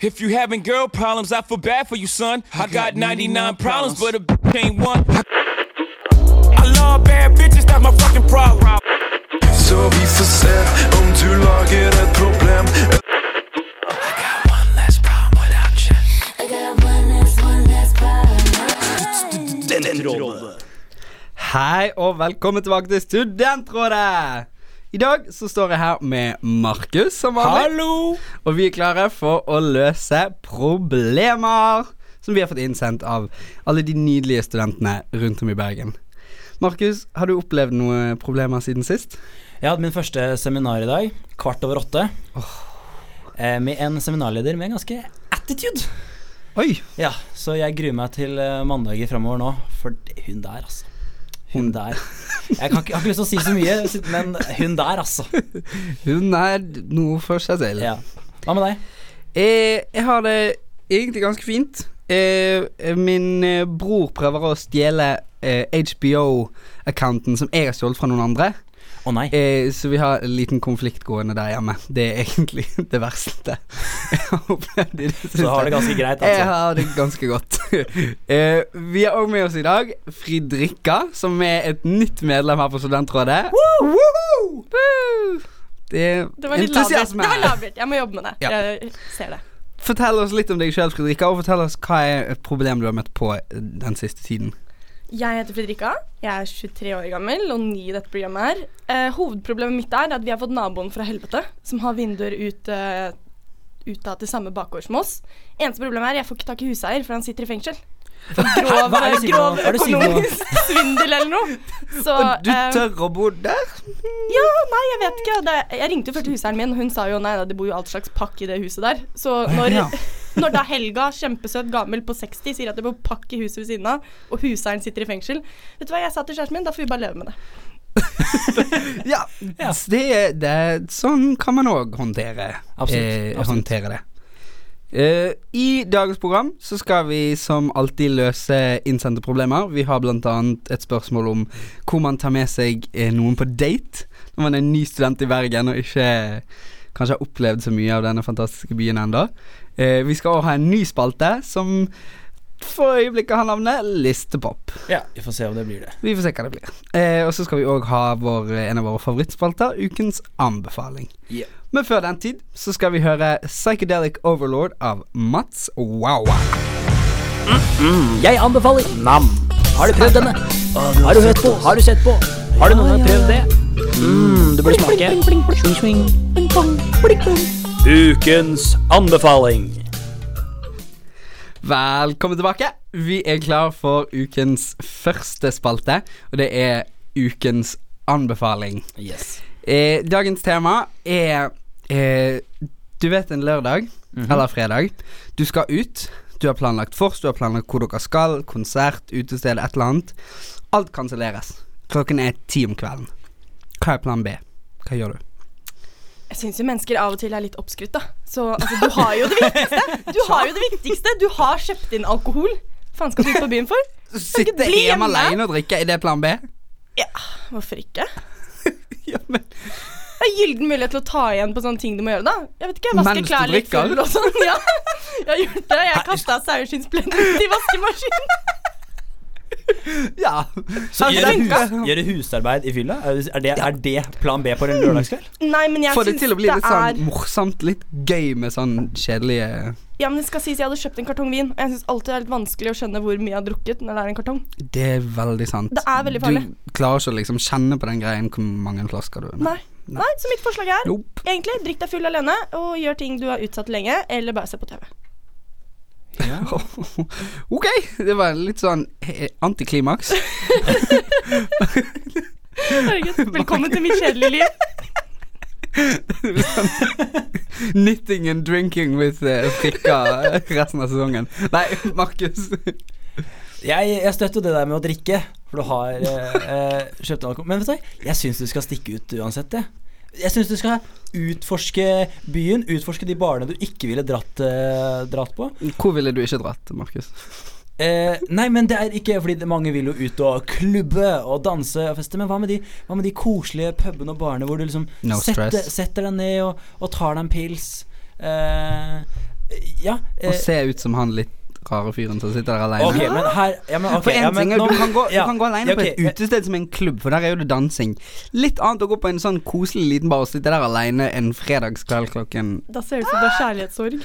If you having girl problems, I feel bad for you, son. I got 99 problems, but a bitch ain't one. I love bad bitches, that's my fucking problem. Så vi får se om du lager et problem. Hei og velkommen tilbake til Studentrådet. I dag så står jeg her med Markus som vanlig. Hallo! Og vi er klare for å løse problemer som vi har fått innsendt av alle de nydelige studentene rundt om i Bergen. Markus, har du opplevd noen problemer siden sist? Jeg hadde min første seminar i dag, kvart over åtte. Oh. med en seminarleder med en ganske attitude. Oi! Ja, så jeg gruer meg til eh, mandager framover nå, for hun der, altså. Hun der. Jeg kan ikke, har ikke lyst til å si så mye, men hun der, altså. Hun er noe for seg selv. Ja. Hva med deg? Eh, jeg har det egentlig ganske fint. Eh, min eh, bror prøver å stjele eh, HBO-accounten som jeg har stjålet fra noen andre. Nei. Eh, så vi har en liten konflikt gående der hjemme. Det er egentlig det verste jeg har opplevd i det siste. Så har det ganske greit, Jeg altså. har det ganske godt. eh, vi har òg med oss i dag Fridrikka, som er et nytt medlem her på Studentrådet. Woo! Det er Det var litt labert. Det var labert. Jeg må jobbe med det. Ja. Jeg ser det. Fortell oss litt om deg sjøl, Fridrikka, og fortell oss hva er et problem du har møtt på den siste tiden. Jeg heter Fredrika. Jeg er 23 år gammel og ny i dette programmet her. Eh, hovedproblemet mitt er at vi har fått naboen fra helvete, som har vinduer ut, uh, ut av til samme bakgård som oss. Eneste problemet er at jeg får ikke tak i huseier, for han sitter i fengsel. Grov, Hva er det grov økonomisk svindel eller noe. Så Og du eh, tør å bo der? Ja, nei, jeg vet ikke. Det, jeg ringte jo før til huseieren min, og hun sa jo nei, da, det bor jo alt slags pakk i det huset der. Så når, ja. når da Helga, kjempesøt gammel på 60, sier at det bor pakk i huset ved siden av, og huseieren sitter i fengsel Vet du hva jeg sa til kjæresten min? Da får vi bare leve med det. Ja, Ja. Det, det, sånn kan man òg håndtere, eh, håndtere det. Eh, I dagens program så skal vi som alltid løse innsendte problemer. Vi har annet et spørsmål om hvor man tar med seg eh, noen på date når man er ny student i Bergen og ikke kanskje har opplevd så mye av denne fantastiske byen ennå. Uh, vi skal òg ha en ny spalte som for øyeblikket har navnet Listepop. Ja, vi får se om det blir det. Vi får se hva det blir. Uh, og så skal vi òg ha vår, en av våre favorittspalter, ukens anbefaling. Ja. Men før den tid så skal vi høre Psychedelic Overlord av Mats Wawa. Jeg anbefaler Nam. Har du prøvd denne? Har du hørt på? Har du sett på? Har du noen gang prøvd det? Mm, du burde smake. Ukens anbefaling. Velkommen tilbake. Vi er klar for ukens første spalte, og det er ukens anbefaling. Yes. Eh, dagens tema er eh, Du vet en lørdag eller fredag. Du skal ut. Du har planlagt vors, du har planlagt hvor dere skal, konsert, utested, et eller annet. Alt kanselleres. Klokken er ti om kvelden. Hva er plan B? Hva gjør du? Jeg syns jo mennesker av og til er litt oppskrytt, da. Så altså, du har jo det viktigste. Du har jo det viktigste. Du har kjøpt inn alkohol. Hva faen skal du ut på byen for? Sitte hjemme hjemme. alene og drikke, er det plan B? Ja, hvorfor ikke? Ja, men Det er gyllen mulighet til å ta igjen på sånne ting du må gjøre, da. Jeg vet ikke, Vaske Mens klær litt full og sånn. Ja, jeg har gjort det. Jeg kasta saueskinnspledd ut i vaskemaskinen. Ja. Så gjør gjøre, tenk- hus, gjøre husarbeid i fylla? Er det, er det, plan B på en lørdagskveld? Nei, men jeg Få det syns til å bli litt sånn er morsomt, litt gøy med sånn kjedelige Ja, men det skal sies jeg hadde kjøpt en kartong vin, og jeg syns alltid det er litt vanskelig å skjønne hvor mye jeg har drukket når det er en kartong. Det er veldig sant. Det er veldig farlig. Du klarer ikke å liksom kjenne på den greien hvor mange flasker du Nei. Nei, så mitt forslag er Nope. egentlig drikk deg full alene og gjør ting du har utsatt lenge, eller bare se på TV. ok, det var litt sånn antiklimaks. Herregud, velkommen til mitt kjedelige liv. Knitting and drinking with uh, frikka resten av sesongen. Nei, Markus. Jeg, jeg støtter det der med å drikke, for du har eh, eh, kjøpt alkohol. Men vet du, jeg syns du skal stikke ut uansett, jeg. Jeg syns du skal utforske byen, utforske de barene du ikke ville dratt, eh, dratt på. Hvor ville du ikke dratt, Markus? Eh, nei, men det er ikke fordi mange vil jo ut og klubbe og danse og feste. Men hva med de, hva med de koselige pubene og barene hvor du liksom No setter, setter deg ned og, og tar deg en pils? Eh, Ja. Og Eh, se ut som han litt rare fyren som sitter der alene. Okay, men her ja, men, okay, For en ja, ting er Du kan gå, ja, du kan gå alene ja, på et utested som en klubb, for der er jo det dansing. Litt annet å gå på en sånn koselig liten bar og sitte der alene en fredagskveld klokken Da ser det ut som det er kjærlighetssorg.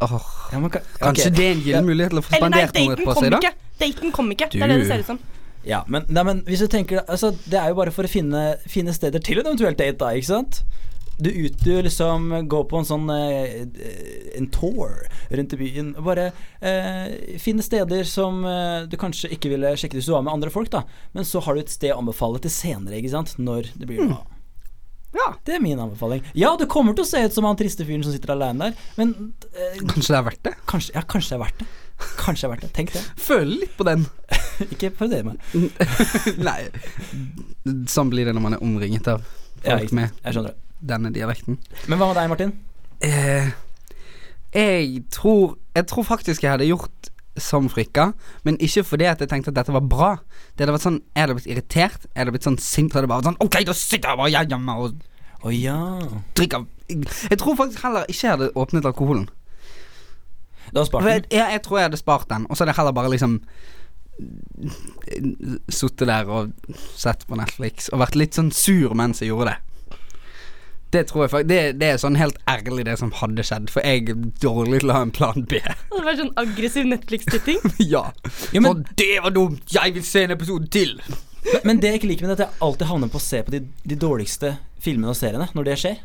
Oh, ja, men, ka- Kanskje det er en gyllen mulighet til å få spandert noe på seg, da? Daten kom ikke. Du. Det er det det ser ut som. Ja, men, nei, men hvis du tenker Altså, det er jo bare for å finne, finne steder til en eventuell date, da, ikke sant? Du ut du liksom går på en sånn eh, En tour rundt i byen. og Bare eh, finne steder som eh, du kanskje ikke ville sjekket hvis du var med andre folk, da. Men så har du et sted å anbefale til senere, ikke sant? Når det blir bra. Ja. Det er min anbefaling. Ja, du kommer til å se ut som han triste fyren som sitter alene der, men eh, Kanskje det er verdt det? kanskje, ja, kanskje det er verdt det. Kanskje det er verdt det. Tenk det. Føl litt på den. Ikke parodier meg. Nei. Sånn blir det når man er omringet av Ja, folk med Jeg skjønner det. Denne dialekten. Men hva med deg, Martin? Eh, jeg tror Jeg tror faktisk jeg hadde gjort som Frikka, men ikke fordi at jeg tenkte at dette var bra. Det hadde vært sånn Jeg hadde blitt irritert, jeg hadde blitt sånn sint, hadde det bare sånn Ok, da sitter jeg bare hjemme og oh, ja. drikker Jeg tror faktisk heller ikke jeg hadde åpnet alkoholen. Du har spart den? jeg, ja, jeg tror jeg hadde spart den, og så hadde jeg heller bare liksom Sittet der og sett på Netflix og vært litt sånn sur mens jeg gjorde det. Det tror jeg faktisk det, det er sånn helt ærlig det som hadde skjedd, for jeg er dårlig til å ha en plan B. Det var sånn aggressiv Netflix-titting. ja. Ja, men- Så det var dumt! Jeg vil se en episode til! Men, men det jeg ikke liker med det, er at jeg alltid havner på å se på de, de dårligste filmene og seriene når det skjer.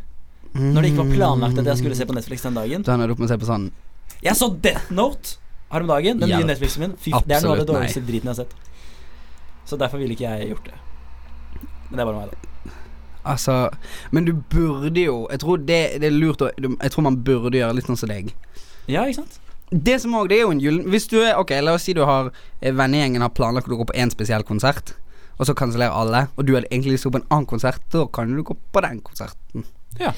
Når det ikke var planlagt at jeg skulle se på Netflix den dagen. Da ender du opp med å se på sånn Jeg så Death Note her om dagen, den nye Netflixen min. Fy, det er noe av det dårligste nei. driten jeg har sett. Så derfor ville ikke jeg gjort det. Men det er bare meg, da. Altså Men du burde jo Jeg tror det, det er lurt å Jeg tror man burde gjøre litt sånn som deg. Ja, ikke sant? Det som òg, det er jo en gyllen Hvis du er Ok, la oss si du har eh, Vennegjengen har planlagt å gå på én spesiell konsert, og så kansellerer alle, og du hadde egentlig lyst til å gå på en annen konsert, da kan du gå på den konserten. Ja.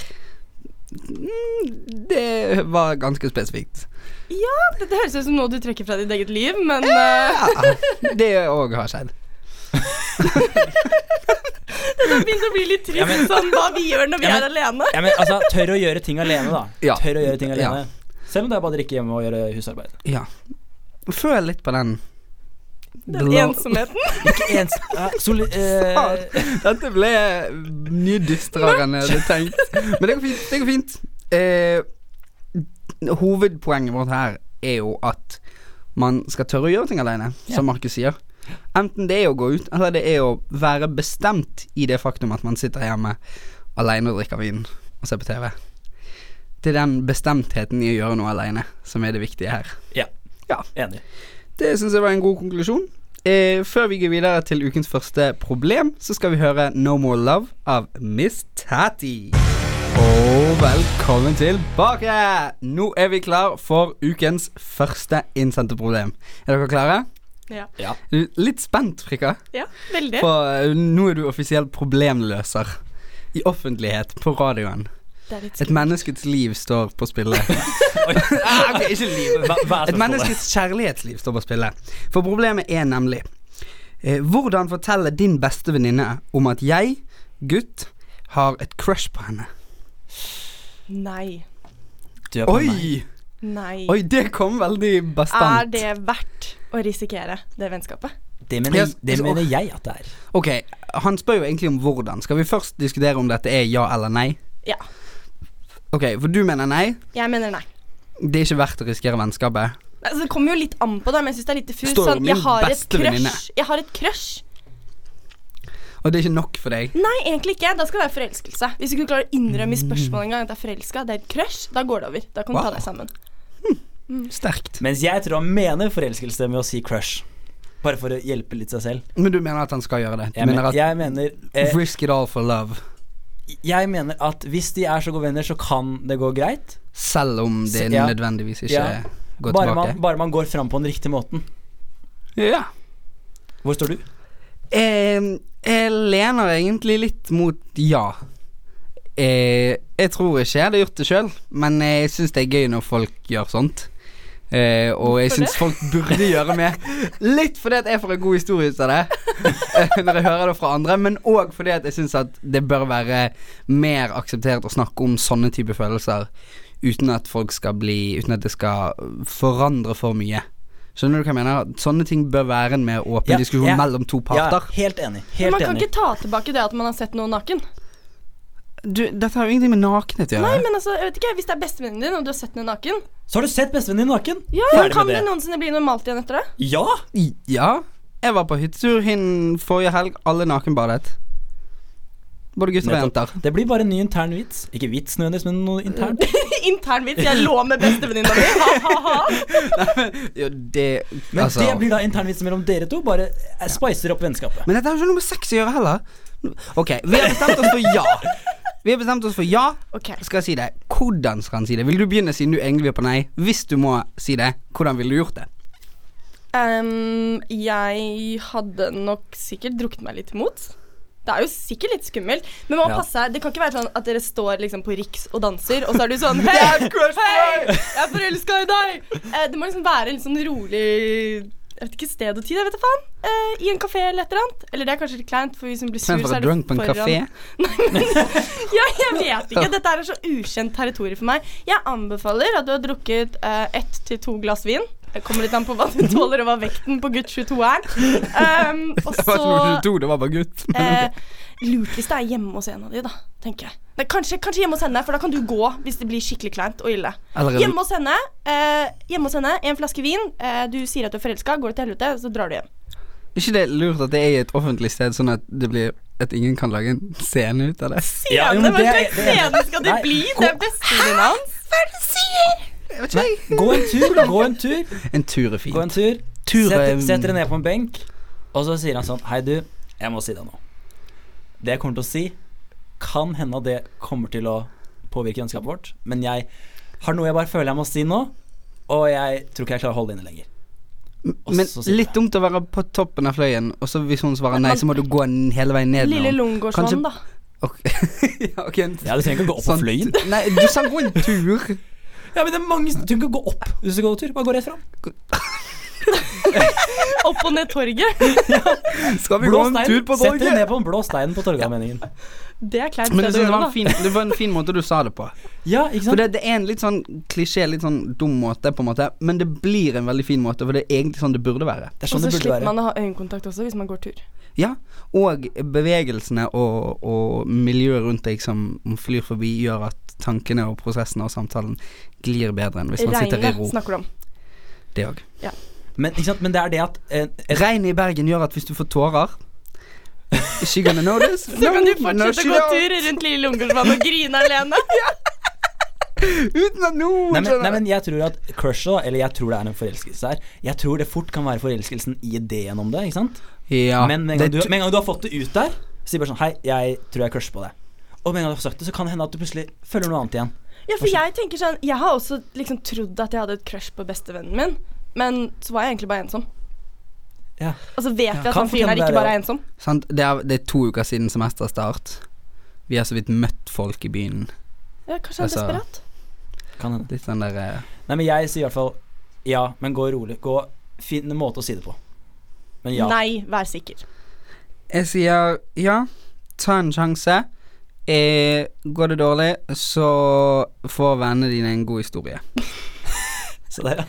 Mm, Det var ganske spesifikt. Ja, det, det høres ut som noe du trekker fra ditt eget liv, men eh, Ja, det òg har skjedd. det har begynt å bli litt trist Ja, men- sånn hva vi gjør når vi Ja, men- er alene. ja, men altså, tør å gjøre ting alene, da. Ja. Tør å gjøre ting Ja. alene. Selv om det er bare å drikke hjemme og gjøre husarbeid. Ja. Føl litt på den. Den ensomheten. Ikke ens Uh, soli, eh, Dette ble mye dystrere enn jeg hadde tenkt. Men det går fint. Det går fint. Uh, hovedpoenget vårt her er jo at man skal tørre å gjøre ting alene, som Markus sier. Enten det er å gå ut, eller det er å være bestemt i det faktum at man sitter hjemme alene og drikker vin og ser på TV. Det er den bestemtheten i å gjøre noe alene som er det viktige her. ja. Ja. Enig. Det syns jeg var en god konklusjon. Eh, før vi går videre til ukens første problem, så skal vi høre No More Love av Miss Tati. Og velkommen tilbake! Nå er vi klar for ukens første innsendte problem. Er dere klare? Ja. Ja. Litt spent, Frikka? ja, veldig. For eh, nå er du offisiell problemløser. I offentlighet, på radioen. Et menneskets liv står på spillet. ah, ok, ikke liv. Et menneskets kjærlighetsliv står på spillet. For problemet er nemlig eh, Hvordan fortelle din beste venninne om at jeg, gutt, har et crush på henne? Nei. Du er på meg. Nei. Oi, det kom veldig Er det verdt å risikere det vennskapet? Det mener, Yes, det mener jeg at det er. Ok, han spør jo egentlig om hvordan. Skal vi først diskutere om dette er ja eller nei? Ja. Ok, for du mener nei. Jeg mener nei. Det er ikke verdt å risikere vennskapet. Altså, det kommer jo litt an på det, men jeg syns det er litt diffust. Sånn, min jeg har et crush. Jeg har et crush. Og det er ikke nok for deg. Nei, egentlig ikke. Da skal det være forelskelse. Hvis du ikke klarer å innrømme i Mm. spørsmålet engang at det er forelska, det er et crush, da går det over. Da kan du Wow. ta deg sammen. Sterkt. Mens jeg tror han mener forelskelse med å si crush. Bare for å hjelpe litt seg selv. Men du mener at han skal gjøre det? Du Jeg, mener at jeg mener eh, Risk it all for love. Jeg mener at hvis de er så gode venner, så kan det gå greit. Selv om det Se- ja. nødvendigvis ikke Ja. går Bare tilbake? man, bare man går fram på den riktige måten. Ja. Hvor står du? Eh, jeg lener egentlig litt mot ja. Eh, jeg tror ikke jeg hadde gjort det sjøl, men jeg syns det er gøy når folk gjør sånt. Eh, og jeg syns folk burde gjøre mer. Litt fordi at jeg får en god historie ut av det, eh, når jeg hører det fra andre, men òg fordi at jeg syns at det bør være mer akseptert å snakke om sånne type følelser uten at folk skal bli Uten at det skal forandre for mye. Skjønner du hva jeg mener? Sånne ting bør være en mer åpen Ja, diskusjon ja. mellom to Ja, parter. helt enig. Men man kan enig. ikke ta tilbake det at man har sett noen naken. Du, dette har jo ingenting med nakenhet å Nei, men altså, jeg vet ikke, Hvis det er bestevennen din, og du har sett henne naken Så har du sett bestevennen din naken? Ja, Ferdig Kan med det det. noensinne bli normalt igjen etter det? Ja! Ja. Jeg var på hyttetur hin forrige helg. Alle nakenbadet. Både gutter og jenter. Det blir bare en ny intern vits. Ikke vits nødvendigvis, men noe internt. Intern vits. Jeg lå med bestevenninna mi. Ha-ha-ha. Ja, det Men altså. det blir da intern vits mellom dere to. Bare eh, spicer opp vennskapet. Men dette har jo ikke noe med sex å gjøre heller. Ok, vi har bestemt oss for ja. Vi har bestemt oss for ja. Okay. Skal jeg si det? Hvordan skal han si det? Vil du begynne siden du egentlig er på nei? Hvis du må si det, hvordan ville du gjort det? Um, jeg hadde nok sikkert drukket meg litt imot. Det er jo sikkert litt skummelt, men man må Ja. passe. Det kan ikke være sånn at dere står liksom på Riks og danser, og så er du sånn Hei, hei, jeg er forelska i deg! Uh, det må liksom være litt sånn rolig Jeg vet ikke sted og tid, jeg vet da faen. Uh, I en kafé eller et eller annet. Eller det er kanskje litt kleint, for hvis hun blir sur, så er det drunk på en kafé. Ja, jeg vet ikke. Dette er så ukjent territorium for meg. Jeg anbefaler at du har drukket uh, ett til to glass vin. Det kommer litt an på hva du tåler, og hva vekten på gutt 22 er. Um, og Det var ikke 22, det var bare gutt. eh, Lurt hvis det er hjemme hos en av de, da, tenker jeg. Nei, kanskje, kanskje hjemme hos henne, for da kan du gå hvis det blir skikkelig kleint og ille. Allerede- Hjemme hos henne, eh, hjemme hos henne, en flaske vin. Eh, du sier at du er forelska, går det til helvete, så drar du hjem. Ikke det lurt at det er i et offentlig sted, sånn at det blir At ingen kan lage en scene ut av det? Ja, Scene, men hva det er- slags det scene skal det Nei, bli? Det er bestevenninna hans. Hva er det du sier? Nei, gå en tur, gå en tur. En tur er Gå en tur. Sett, sett dere ned på en benk, og så sier han sånn Hei, du, jeg må si deg noe. Det jeg kommer til å si, kan hende at det kommer til å påvirke vennskapet vårt, men jeg har noe jeg bare føler jeg må si nå, og jeg tror ikke jeg klarer å holde det inne lenger. Men litt dumt å være på toppen av fløyen, og så hvis hun svarer nei, så må du gå en hele veien ned. Lille henne. Lungårdsvann, da. Okay. ja, okay. Ja, du trenger ikke å gå opp på sånn- fløyen. Nei, du sa gå en tur. Ja, men det er mange Du trenger ikke gå opp hvis du skal gå tur. Bare gå rett fram. Opp og ned torget. Skal vi Blå gå en stein. tur på torget? Sett deg ned på den blå steinen på Torgallmenningen. Det er kleint Men det, det, var en fin, det var en fin måte du sa det på. Ja, ikke For sant? det, det er en litt sånn klisjé, litt sånn dum måte, på en måte. Men det blir en veldig fin måte, for det er egentlig sånn det burde være. Sånn Og så slipper være. man å ha øyekontakt også hvis man går tur. Ja, og bevegelsene og, og miljøet rundt deg som flyr forbi, gjør at tankene og prosessene og samtalen glir bedre enn hvis man sitter i Regnet ro. snakker du om. Det òg. Men, ikke sant? men det er det at eh, et, Regnet i Bergen gjør at hvis du får tårer Is she gonna notice? Så kan du fortsette å gå tur rundt Lille Lungårdsvann og grine alene. Uten at noen Nei, men, nei, men jeg tror at crushet, eller jeg tror det er en forelskelse her Jeg tror det fort kan være forelskelsen i ideen om det, ikke sant? Ja, men med en, gang du, med en gang du har fått det ut der, sier bare sånn Hei, jeg tror jeg crusher på det. Og med en gang du har sagt det, så kan det hende at du plutselig føler noe annet igjen. Ja, for jeg tenker sånn Jeg har også liksom trodd at jeg hadde et crush på bestevennen min, men så var jeg egentlig bare ensom. Ja. Og så vet vi at han fyren her ikke bare er ensom. Sant? Det, er, det er to uker siden semesterstart. Vi har så vidt møtt folk i byen. Ja, kanskje han er Altså- desperat. Kan hende. Litt sånn der eh, Nei, men jeg sier i hvert fall ja, men gå rolig. Gå Finn en måte å si det på. Men ja. Nei, vær sikker. Jeg sier ja, ta en sjanse. Eh, går det dårlig, så får vennene dine en god historie. Så der, ja.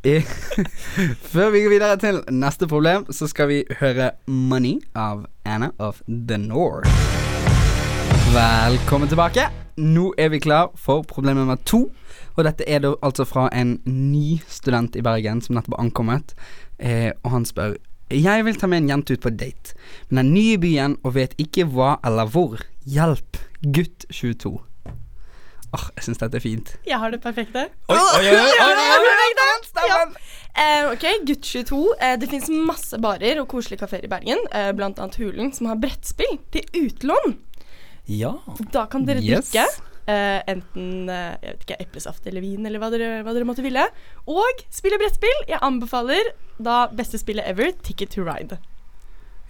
Før vi går videre til neste problem, så skal vi høre 'Money' av Anna of the North. Velkommen tilbake. Nå er vi klar for problem nummer to. Og dette er da altså fra en ny student i Bergen som nettopp har ankommet. Eh, og han spør Jeg vil ta med en jente ut på date, men er ny i byen og vet ikke hva eller hvor. Hjelp. Gutt 22. Åh, jeg syns dette er fint. Jeg har det perfekte. Oi, oi, oi, oi. Eh, ok, gutt 22. Eh, det fins masse barer og koselige kafeer i Bergen, eh, blant annet Hulen, som har brettspill til utlån. Ja. Da kan dere drikke eh, enten eh, jeg vet ikke, eplesaft eller vin, eller hva dere, hva dere måtte ville. Og spille brettspill. Jeg anbefaler da beste spillet ever, Ticket to Ride.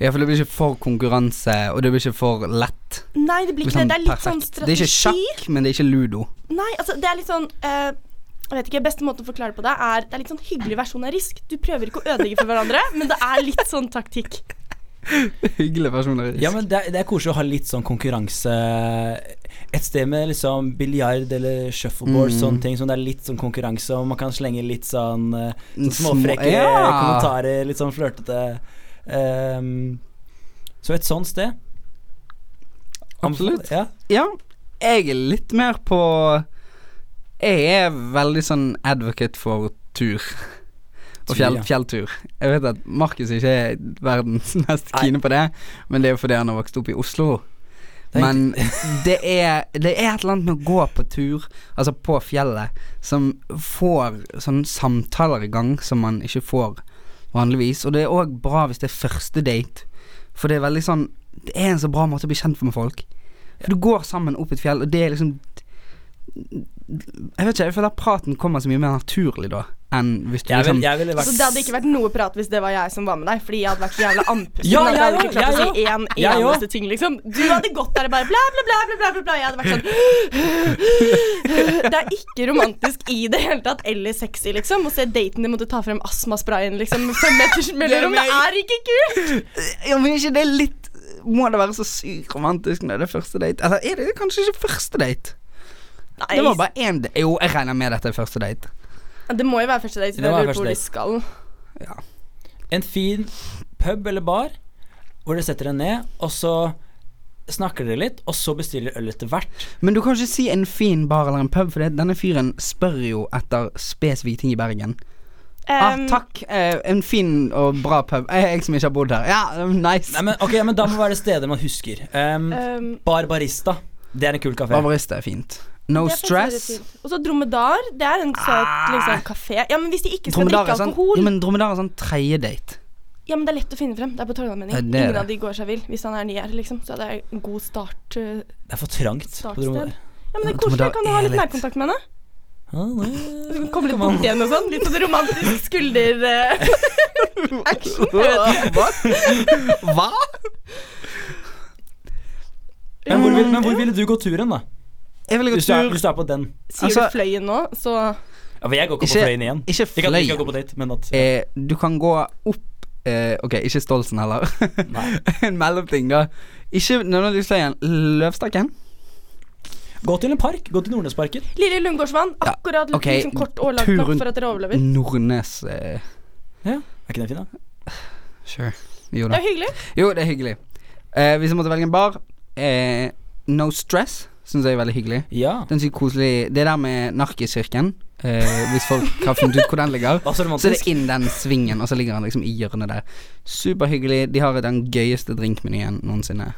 Ja, for det blir ikke for konkurranse, og det blir ikke for lett. Nei, det blir ikke det. det. Det er litt perfekt. sånn Det er ikke sjakk, men det er ikke ludo. Nei, altså, det er litt sånn uh, Jeg vet ikke, Beste måten å forklare det på det er Det er litt sånn hyggelig versjon av Risk. Du prøver ikke å ødelegge for hverandre, men det er litt sånn taktikk. Hyggelig versjon av ris. Ja, men det er, det er koselig å ha litt sånn konkurranse Et sted med liksom biljard eller shuffleboard, Mm. sånne ting som det er litt sånn konkurranse, og man kan slenge litt sånn sånn Små- småfrekke ja. kommentarer, litt sånn flørtete. Ehm, så et sånt sted. Absolutt. Ja. Ja, jeg er litt mer på Jeg er veldig sånn advocate for tur. Og fjell, fjelltur. Jeg vet at Markus ikke er verdens mest kine på det, men det er jo fordi han har vokst opp i Oslo. Men det er, det er et eller annet med å gå på tur, altså på fjellet, som får sånne samtaler i gang som man ikke får vanligvis. Og det er òg bra hvis det er første date, for det er veldig sånn Det er en så bra måte å bli kjent med folk. For du går sammen opp et fjell, og det er liksom Jeg vet ikke, jeg føler at praten kommer så mye mer naturlig da enn hvis du Jeg, liksom vil, jeg ville vært Altså, det hadde ikke vært noe prat hvis det var jeg som var med deg, fordi jeg hadde vært så jævla andpusten. Ja, jeg hadde ikke klart å si én Jeg eneste ting, liksom. Du hadde gått der og bare bla, bla, bla, bla, bla, bla. Jeg hadde vært sånn Det er ikke romantisk i det hele tatt, eller sexy, liksom. Å se daten din måtte ta frem astmasprayen, liksom, med fem meters mellomrom. Det er ikke kult! Ja, men er ikke det litt Må det være så sykt romantisk når det er første date? Altså, er det kanskje ikke første date? Nei, Det var bare én Jo, jeg regner med dette er første date. det må jo være første date, Det må lurer på hvor de skal. skal. en fin pub eller bar hvor dere setter dere ned, og så snakker dere litt, og så bestiller øl etter hvert. Men du kan ikke si en fin bar eller en pub, for det, denne fyren spør jo etter spesifikke ting i Bergen. ah, Um, takk. Eh, en fin og bra pub. Jeg, jeg som ikke har bodd her. Ja, nice. Nei, men, ok, men Da må det være steder man husker. Um, um, Barbarista. Det er en kul kafé. Barbarista er fint. No stress. Og så Dromedar. Det er en søt liksom, kafé. Ja, men hvis de ikke skal drikke sånn, alkohol ja, men dromedar er sånn tredje date. Ja, men det er lett å finne frem. Det er på Torgallmenning. Ingen det. av de går seg vill hvis han er ny her, liksom. Så det er en god start. uh, Det er for trangt. på Dromedar. Ja, men det er koselig. Kan du ha litt nærkontakt med henne? Ja, det- komme litt bort igjen og sånn. Litt sånn romantisk skulder... uh, action. Jeg. Hva? Hva? Men hvor, vil, men hvor ville du gå turen, da? Jeg vil gå Hvis du er, tur hvis du er på den? Sier Altså- du Fløyen nå, så Ja, for jeg går ikke på Fløyen igjen. Ikke Ikke Jeg kan skal gå på Fløyen. date, men at Eh, du kan gå opp eh, Ok, ikke Stolsen heller. En mellomting, da. Ikke nødvendigvis Fløyen. Løvstakken? Gå til en park. Gå til Nordnesparken. Lille Lundgårdsvann. Akkurat litt okay. liksom kort og langt nok for at dere overlever. Nordnes eh, Ja, Er ikke den fin, da? Sure. Jo Det er hyggelig. Jo, det er hyggelig. Eh, hvis jeg måtte velge en bar eh, No Stress syns jeg er veldig hyggelig. Ja. Den sykt koselig. Det der med Narkiskirken, eh, hvis folk har funnet ut hvor den ligger. Så er det inn den svingen, og så ligger han liksom i hjørnet der. Superhyggelig. De har den gøyeste drinkmenyen noensinne.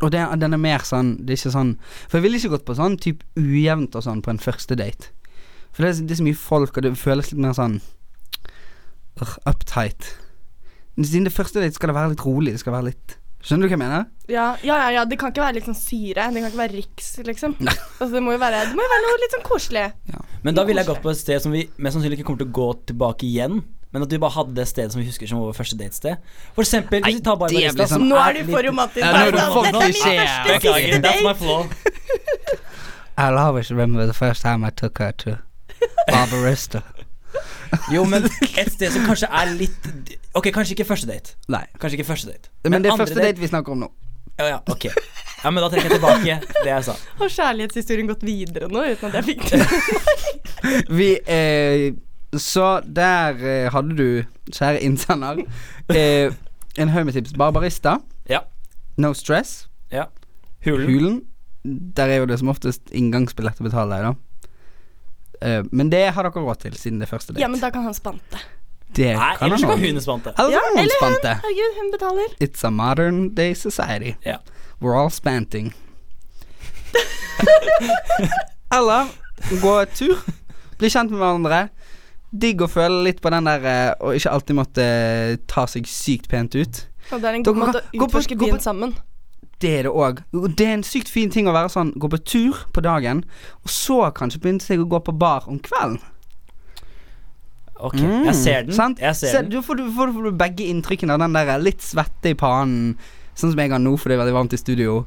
Og det, den er mer sånn Det er ikke sånn For jeg ville ikke gått på sånn type ujevnt og sånn på en første date. For det er, det er så mye folk, og det føles litt mer sånn uh, uptight. Siden det første date skal det være litt rolig. Det skal være litt Skjønner du hva jeg mener? Ja, ja, ja, ja. Det kan ikke være litt sånn syre. Det kan ikke være Riks, liksom. Altså, det må jo være, det må jo være noe litt sånn koselig. Men da ville jeg gått på et sted som vi mest sannsynlig ikke kommer til å gå tilbake igjen. Men at vi bare hadde det stedet som vi husker som vår første datested. For eksempel, hvis vi tar Barbarista blir sånn- Nå er du for romantisk. Ja, Dette er min første siste That's my date. I'll always remember the first time I took her to Barbarista. Jo, men et sted som kanskje er litt Ok, kanskje ikke første date. Nei. Kanskje ikke første date. Men, det er første date vi snakker om nå. Ja, ja, ok. Ja, men da trekker jeg tilbake det jeg sa. Har kjærlighetshistorien gått videre nå uten at jeg fikk det? Vi eh, Så der eh, hadde du, kjære innsender, eh, en haug med tips. Barbarista. Ja. No Stress. Ja. Hulen. Hulen. Der er jo det som oftest inngangsbillett å betale deg, da. Eh, men det har dere råd til, siden det er første date. Ja, men da kan han spante. det Nei, kan ellers han kan hun spante. Eller Ja, hun eller hun. Herregud, hun betaler. It's a modern day society. Ja. We're all spanting. Eller gå tur. Bli kjent med hverandre. Digg å føle litt på den der og å ikke alltid måtte eh, ta seg sykt pent ut. Og det er en god måte å utforske gå byen sammen. Det er det òg. Det er en sykt fin ting å være sånn gå på tur på dagen, og så kanskje begynne seg å gå på bar om kvelden. Ok, jeg ser den. Mm, Sant? Jeg ser Se, den. Du får, du, får, får du begge inntrykkene av den der litt svette i pannen, sånn som jeg har nå fordi det er veldig varmt i studio.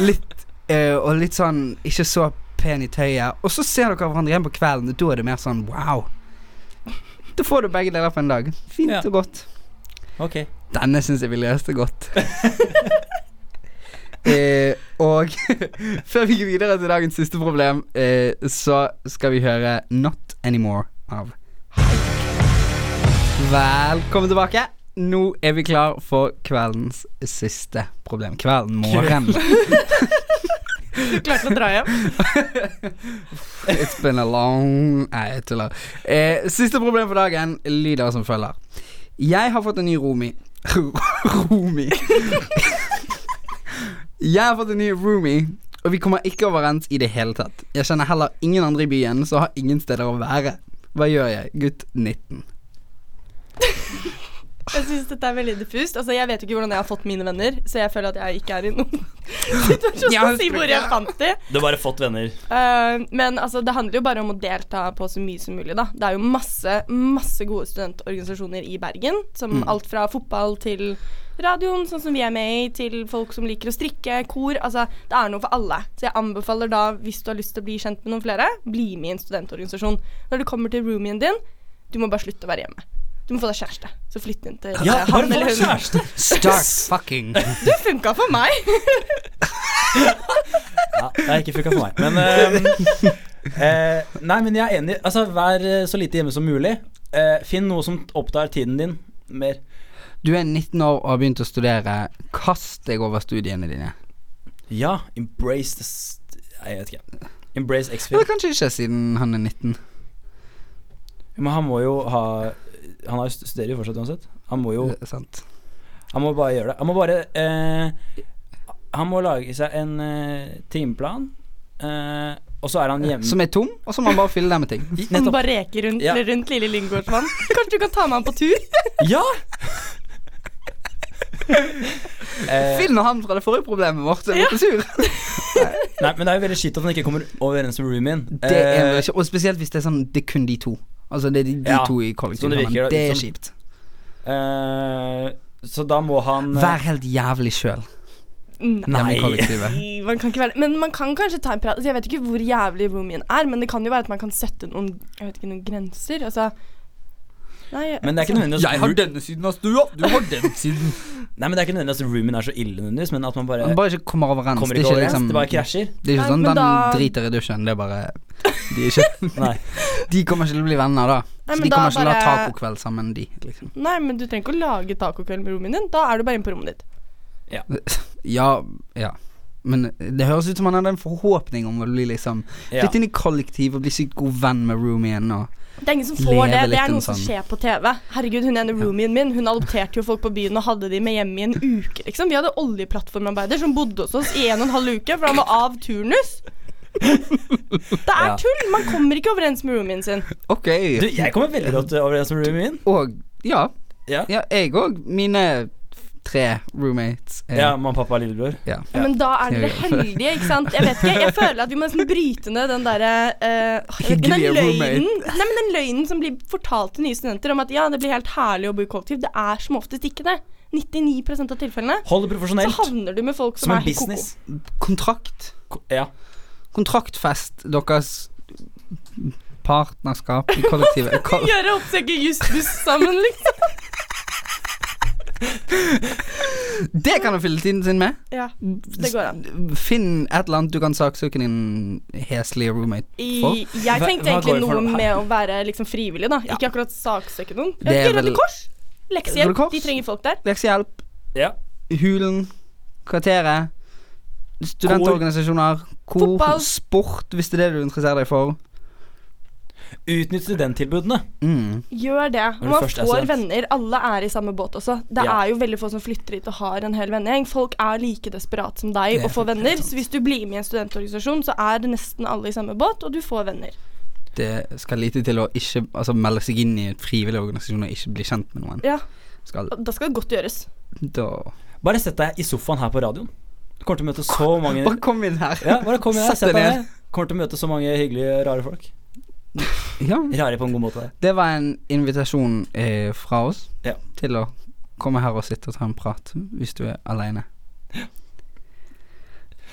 Litt øh, Og litt sånn ikke så pen i tøyet. Og så ser dere hverandre igjen på kvelden, og da er det mer sånn wow. Da får du begge deler på en dag. Fint Ja. og godt. Ok. Denne syns jeg vi løste godt. eh, og før vi går videre til dagens siste problem, eh, så skal vi høre Not Anymore av Haik. Velkommen tilbake. Nå er vi klar for kveldens siste problem. Kvelden, morgen. Du klarte å dra hjem? It's been a long Nei, jeg tuller. Eh, siste problem for dagen lyder som følger. Jeg har fått en ny Romi. roomie. Jeg har fått en ny roomie, og vi kommer ikke overens i det hele tatt. Jeg kjenner heller ingen andre i byen, så har ingen steder å være. Hva gjør jeg? Gutt 19. Jeg syns dette er veldig diffust. Altså, jeg vet jo ikke hvordan jeg har fått mine venner, så jeg føler at jeg ikke er i noen situasjon til å si hvor jeg fant de. Du har bare fått venner. Uh, men altså, det handler jo bare om å delta på så mye som mulig, da. Det er jo masse, masse gode studentorganisasjoner i Bergen. Som alt fra fotball til radioen, sånn som vi er med i, til folk som liker å strikke, kor. Altså, det er noe for alle. Så jeg anbefaler da, hvis du har lyst til å bli kjent med noen flere, bli med i en studentorganisasjon. Når du kommer til roomien din, du må bare slutte å være hjemme. Du må få deg kjæreste. Så flytt inn til Ja, bare han eller hun. kjæreste. Start fucking. Du funka for meg. Ja, det har ikke funka for meg. Men ehm, eh, Nei, men jeg er enig. Altså, vær så lite hjemme som mulig. Eh, finn noe som opptar tiden din mer. Du er 19 år og har begynt å studere. Kast deg over studiene dine. Ja, embrace the jeg vet ikke. Embrace X-Film. Eller kanskje ikke, siden han er 19. Men han må jo ha Han har studerer jo fortsatt uansett. Han må jo Det er sant. Han må bare gjøre det. Han må bare eh, Han må lage seg en eh, timeplan, eh, og så er han hjemme Som er tom, og så må han bare fylle den med ting. Han bare reker rundt, Ja. rundt lille Lyngårdsvann. Kanskje du kan ta med han på tur? Ja! eh, Finn han fra det forrige problemet vårt. Jeg ble sur. nei, men det er jo veldig skitt at han ikke kommer overens med roomien. Det er Eh, vel ikke Og spesielt hvis det er sånn Det er kun de to. Altså det er de, de Ja, to i sånn kollektivet. det virker, Det er sånn- kjipt. Uh, så da må han eh, Vær helt jævlig sjøl Nei. Nei, Man kan ikke være Men man kan kanskje ta en prat. Altså, jeg vet ikke hvor jævlig roomien er, men det kan jo være at man kan sette noen Jeg vet ikke, noen grenser. Altså Nei, Men det er ikke nødvendigvis Jeg har denne siden av stua, du har den siden. Nei, men det er ikke nødvendigvis at roomien er så ille nødvendigvis, men at man bare Man bare ikke kommer overens. kommer det, ikke er ikke overens. liksom, det bare krasjer. det er ikke sånn den da- driter i dusjen. Det er bare De, er ikke, Nei. de kommer ikke til å bli venner da. Nei, Så de da kommer ikke til å ha bare- tacokveld sammen, de. Liksom. Nei, men du trenger ikke å lage tacokveld med roomien din. Da er du bare inne på rommet ditt. Ja, ja. Men det høres ut som han hadde en forhåpning om å bli liksom Ja. Flytte inn i kollektiv og bli sykt god venn med roomien og Det er ingen som får det. Det er en noe som skjer på TV. Herregud, hun ene roomien min Hun adopterte jo folk på byen og hadde de med hjem i en uke, liksom. Vi hadde oljeplattformarbeider som bodde hos oss i en og en halv uke, for han var av turnus. Det er Ja. tull! Man kommer ikke overens med roomien sin. Ok. Du, jeg kommer veldig godt overens med roomien. Og ja. Ja. Ja, jeg òg. Mine tre roommates. Eh. Ja, mamma, pappa og lillebror. ja. Ja, men da er dere heldige, ikke sant? Jeg vet ikke, jeg føler at vi må nesten bryte ned den derre uh, Den løgnen Nei, men den løgnen som blir fortalt til nye studenter om at ja, det blir helt herlig å bo i kollektiv. Det er som oftest ikke det. 99% av tilfellene. Hold det profesjonelt. Så havner du med folk som, Som er business. koko. Kontrakt. Ko- Ja. Kontraktfest deres partnerskap i kollektivet. Ko- Gjøre oppsøke justus sammen, liksom. Det kan du fylle tiden sin med. Ja, det går an. Finn et eller annet du kan saksøke din heslige roommate for. I, jeg tenkte hva går egentlig noe med å være liksom frivillig, da. Ja. Ikke akkurat saksøke noen. Det er Røde Kors. Røde Leksehjelp. Kors? De trenger folk der. Leksehjelp, ja. Hulen, Kvarteret, studentorganisasjoner, kor, Fotball. sport, hvis det er det du interesserer deg for. Utnytt studenttilbudene. Mm. Gjør det. Man får student. venner. Alle er i samme båt også. Det Ja. er jo veldig få som flytter hit og har en hel vennegjeng. Folk er like desperat som deg Det og får venner. Så hvis du blir med i en studentorganisasjon, så er det nesten alle i samme båt, og du får venner. Det skal lite til å ikke altså, melde seg inn i en frivillig organisasjon og ikke bli kjent med noen. Ja, Skal, Da skal det godt gjøres. da Bare sett deg i sofaen her på radioen. Du kommer til å møte så mange Bare kom inn her. Ja, bare kom inn her. Sett deg ned. Kommer til å møte så mange hyggelige, rare folk. Ja, Rare på en god måte. det var en invitasjon eh, fra oss Ja. til å komme her og sitte og ta en prat hvis du er aleine. Det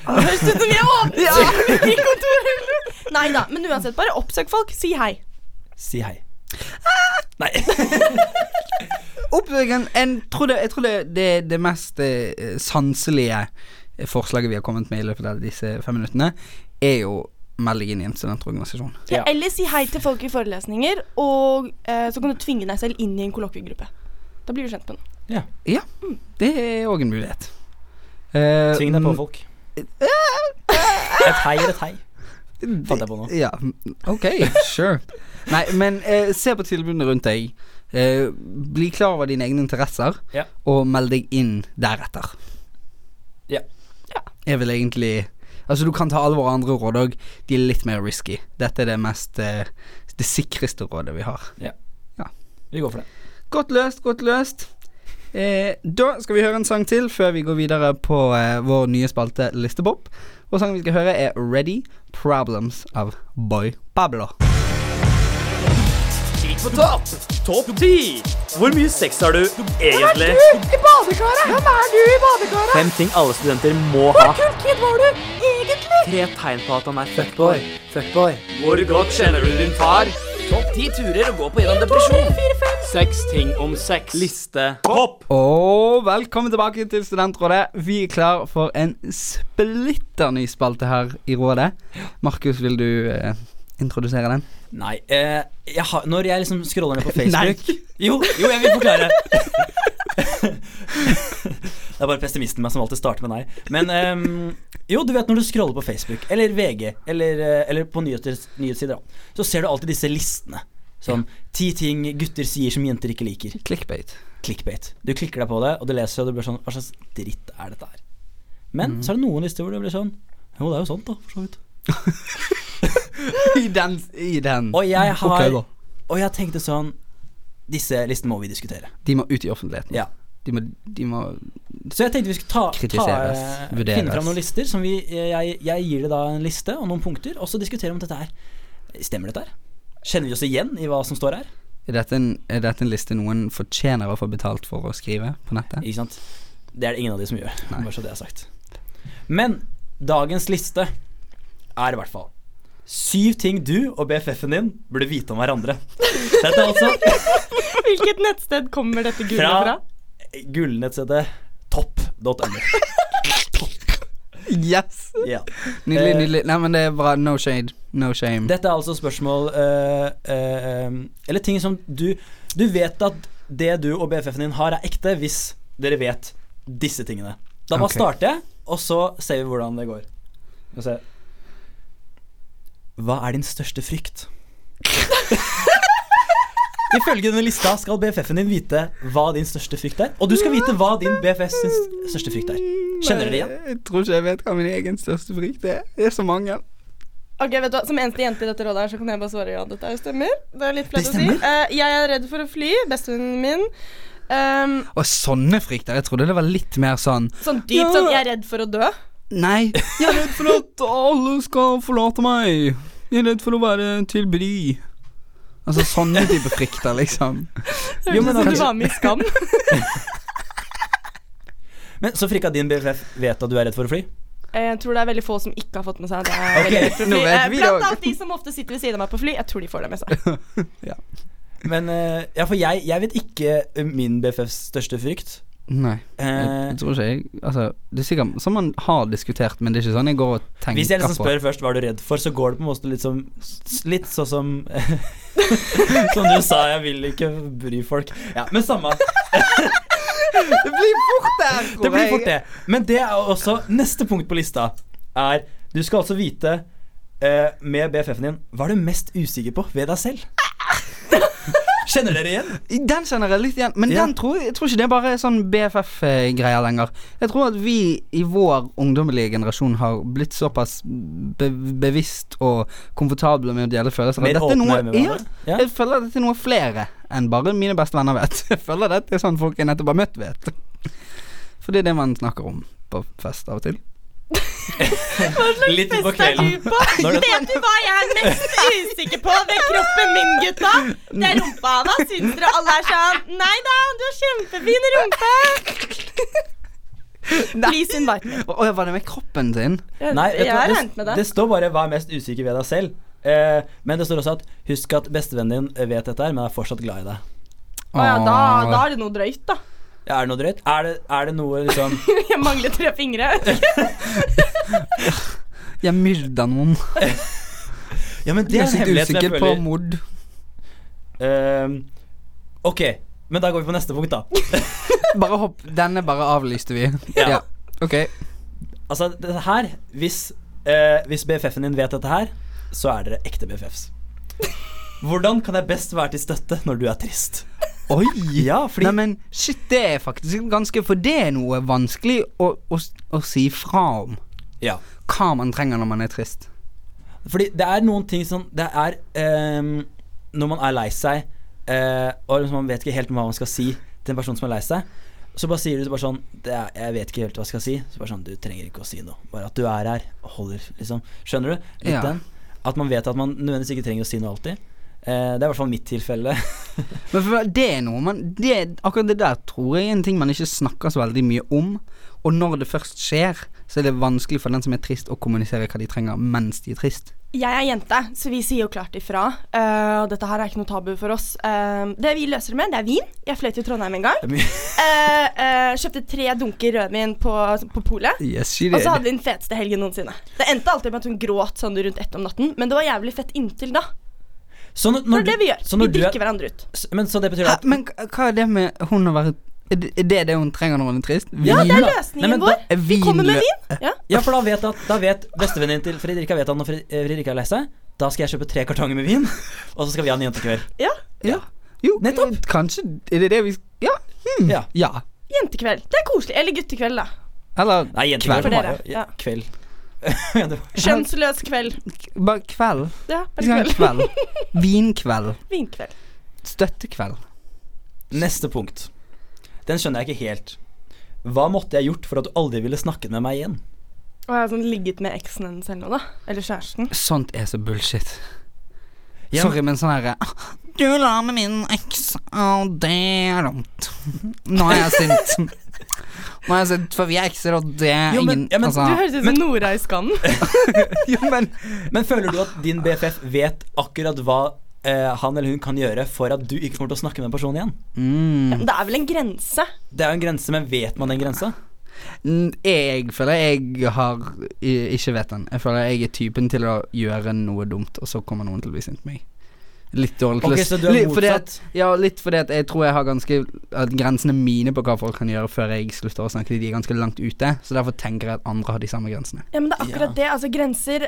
høres ut som vi er åpne i kontoret. Nei da, men uansett, bare oppsøk folk. Si hei. Si hei. Nei. oppsøk en, en trodde, Jeg tror det, det, det mest eh, sanselige forslaget vi har kommet med i løpet av disse fem minuttene, er jo meld deg inn i en studentorganisasjon. Ja, Ja. Eller si hei til folk i forelesninger, og eh, så kan du tvinge deg selv inn i en kollokviegruppe. Da blir du kjent med noen. Ja, det er òg en mulighet. Eh, Tving deg på mm, folk. Et hei er et hei. Fant jeg på nå. Ja, ok, sure. Nei, men eh, se på tilbudene rundt deg. Eh, bli klar over dine egne interesser, Ja. og meld deg inn deretter. Ja. Jeg vil egentlig Altså, du kan ta alle våre andre råd òg. De er litt mer risky. Dette er det mest eh, Det sikreste rådet vi har. Ja Vi går for det. Godt løst, godt løst. Eh, da skal vi høre en sang til før vi går videre på eh, vår nye spalte Listepop. Og sangen vi skal høre, er Ready Problems av Boy Pablo. Kikk på topp! Topp ti! Hvor mye sex har du egentlig? I badekaret! Hvem er du i badekaret? Fem ting alle studenter må ha. Kult kid var du? Tre tegn på at han er fuckboy. Fuckboy. Hvor godt kjenner du din far? Topp ti turer å gå på gjennom depresjon. Seks ting om sex. Liste. Hopp! Og velkommen tilbake til Studentrådet. Vi er klar for en splitter ny spalte her i rådet. Markus, vil du eh, introdusere den? Nei, eh, jeg har, når jeg liksom scroller ned på Facebook Jo, jo, jeg vil forklare. det er bare pessimisten meg som alltid starter med nei. Men ehm, jo, du vet når du scroller på Facebook eller VG eller, eh, eller på nyheter, nyhetssider, da, så ser du alltid disse listene. Sånn ti ting gutter sier som jenter ikke liker. Clickbait. Clickbait. Du klikker deg på det, og du leser, og du blir sånn Hva slags dritt er dette her? Men så er det noen lister hvor det blir sånn Jo, det er jo sant, da, for så vidt. I den, i den. Og jeg har Ok, da. Og jeg tenkte sånn Disse listene må vi diskutere. De må ut i offentligheten. Ja. De må, de må Så jeg tenkte vi skulle ta, ta eh, finne fram noen lister. Som vi, jeg, jeg gir det da en liste og noen punkter, og så diskutere om dette her Stemmer dette her? Kjenner vi oss igjen i hva som står her? er dette, en, er dette en liste noen fortjener å få betalt for å skrive på nettet? Ikke sant? Det er det ingen av de som gjør. Nei. Bare så det er sagt. Men dagens liste er i hvert fall Syv ting du og BFF-en din burde vite om hverandre. Dette er altså Hvilket nettsted kommer dette gullet fra? fra gullnettstedet topp.no. Yes! Yeah. Nydelig, Eh, nydelig. Nei, men det er bra. No shade. No shame. Dette er altså spørsmål uh, uh, um, Eller ting som du Du vet at det du og BFF-en din har, er ekte hvis dere vet disse tingene. Da bare okay. starter jeg, og så ser vi hvordan det går. Hva er din største frykt? Ifølge denne lista skal BFF-en din vite hva din største frykt er. Og du skal vite hva din BFFs sin største frykt er. Kjenner dere det igjen? Jeg tror ikke jeg vet hva min egen største frykt er. Det er så mange. Ok, vet du hva, Som eneste jente i dette rådet her, så kan jeg bare svare ja, dette er jo stemmer. Det er litt flaut å si. stemmer. Eh, jeg er redd for å fly. Bestevennen min. Um, Og sånne frykter. Jeg trodde det var litt mer sånn sånn dypt Ja. sånn Jeg er redd for å dø. Nei, jeg er redd for at alle skal forlate meg. Jeg er redd for å være til bry. Altså sånne type frykter, liksom. Jo, men som Du var med i Skam. Men Så frikka din BFF vet at du er redd for å fly? Eh, Jeg tror det er veldig få som ikke har fått med seg at jeg er okay, redd for å fly. Eh, Blant annet de som ofte sitter ved siden av meg på fly. Jeg tror de får det med seg. Men eh, Ja, for jeg, jeg vet ikke min BFFs største frykt. Nei, jeg, Eh, tror ikke jeg Altså, det er sikkert som man har diskutert, men det er ikke sånn jeg går og tenker hvis jeg liksom spør først hva er du redd for, så går det på en måte litt som Litt sånn som Som du sa, jeg vil ikke bry folk. Ja, Men samme. Det blir fort det! Det blir fort det. Men det er også neste punkt på lista. Er Du skal altså vite eh, med BFF-en din hva er du mest usikker på ved deg selv. Kjenner dere igjen? Den kjenner jeg litt igjen, men Ja. den tror jeg, jeg tror ikke det er bare sånn BFF-greier lenger. Jeg tror at vi i vår ungdommelige generasjon har blitt såpass be bevisst og komfortable med å dele følelser. Mer dette er noe, ja. Ja. Jeg føler at dette er noe flere enn bare mine beste venner vet. Jeg føler dette er sånn folk jeg nettopp har møtt, vet. For det er det man snakker om på fest av og til. Litt utpå Fest er du på? Vet du hva jeg er mest usikker på ved kroppen min, gutta? Det er rumpa. hans. syns dere alle er sånn Nei da, du har kjempefin rumpe. Please invite me. Å, var det med kroppen din? Nei, vet jeg har det, regnet med det. det står bare 'hva er mest usikker ved deg selv'. Eh, men det står også at 'husk at bestevennen din vet dette her, men er fortsatt glad i deg'. Å ja, da, da er det noe drøyt, da. Ja, er det noe drøyt? Er det, er det noe liksom Jeg mangler tre fingre. Jeg myrda noen. Ja, men det er Jeg en er hemmelighet som jeg usikker på mord. mod. Ehm, Ok, men da går vi på neste punkt, da. Bare hopp. Denne bare avlyste vi. Ja. Ja. Ok. Altså, dette her Hvis, uh, hvis BFF-en din vet dette her, så er dere ekte BFFs. Hvordan kan jeg best være til støtte når du er trist? Oi! Ja, fordi Nei, men shit, det er faktisk ganske For det er noe vanskelig å, å, å si fra om. Ja. Hva man trenger når man er trist. Fordi det er noen ting som Det er ehm, Når man er lei seg, eh, og liksom man vet ikke helt hva man skal si til en person som er lei seg, så bare sier du bare sånn det er, 'Jeg vet ikke helt hva jeg skal si.' Så bare sånn Du trenger ikke å si noe. Bare at du er her, holder, liksom. Skjønner du? Litt Ja. den. At man vet at man nødvendigvis ikke trenger å si noe alltid. Eh, det er i hvert fall mitt tilfelle. Men for det er noe man det, Akkurat det der tror jeg er en ting man ikke snakker så veldig mye om. Og når det først skjer, så er det vanskelig for den som er trist, å kommunisere hva de trenger mens de er trist. Jeg er jente, så vi sier jo klart ifra. Eh, og dette her er ikke noe tabu for oss. Uh, det vi løser det med, det er vin. Jeg fløy til Trondheim en gang. uh, er Eh, eh, kjøpte tre dunker rødvin på, på polet. Yes, Og så hadde vi den feteste helgen noensinne. Det endte alltid med at hun gråt sånn rundt ett om natten, men det var jævlig fett inntil da. Så når, Det er det vi gjør. så Vi drikker du er- hverandre ut. Men så det betyr Hæ, at men hva er det med hun å være Er det er det hun trenger når hun er trist? Ja, det er løsningen Nei, da- vår. Vi kommer med vin. Ja. Ja, for da vet, at, da vet bestevennen til Fredrika vet at når eh, Fredrika er lei seg, da skal jeg kjøpe tre kartonger med vin, og så skal vi ha en jentekveld. ja. Ja. Jo, Nettopp. kanskje Er det det vi Ja. Hmm. Ja. ja. Jentekveld. Det er koselig. Eller guttekveld, da. Eller Nei, jentekveld For dere, ja. Ja, kveld. Kjønnsløs kveld. bare kveld. Ja, Vi skal ha bare en kveld. kveld. Vinkveld. Vinkveld. Støttekveld. Neste punkt. Den skjønner jeg ikke helt. Hva måtte jeg gjort for at du aldri ville snakket med meg igjen? Og jeg har sånn ligget med eksen hennes eller noe, da. Eller kjæresten. Sånt er så bullshit. Ja, Sorry, men sånn herre Du la med min eks, og det er dumt. Nå er jeg sint. Nå er jeg sint, for vi er ekser, og det er Jo, men- ingen ja, men- altså, Du høres ut som Nora i Skannen. men Men føler du at din BFF vet akkurat hva eh, han eller hun kan gjøre for at du ikke kommer til å snakke med den personen igjen? mm. Det er vel en grense. Det er jo en grense, men vet man den grensa? Jeg føler jeg har ikke vet den. Jeg føler jeg er typen til å gjøre noe dumt, og så kommer noen til å bli sint på meg. Litt dårlig Okay, så du er litt fordi at- Ja, litt fordi at jeg tror jeg har ganske At grensene mine på hva folk kan gjøre før jeg slutter å snakke, de er ganske langt ute. Så derfor tenker jeg at andre har de samme grensene. Ja, men det er akkurat det. Altså, grenser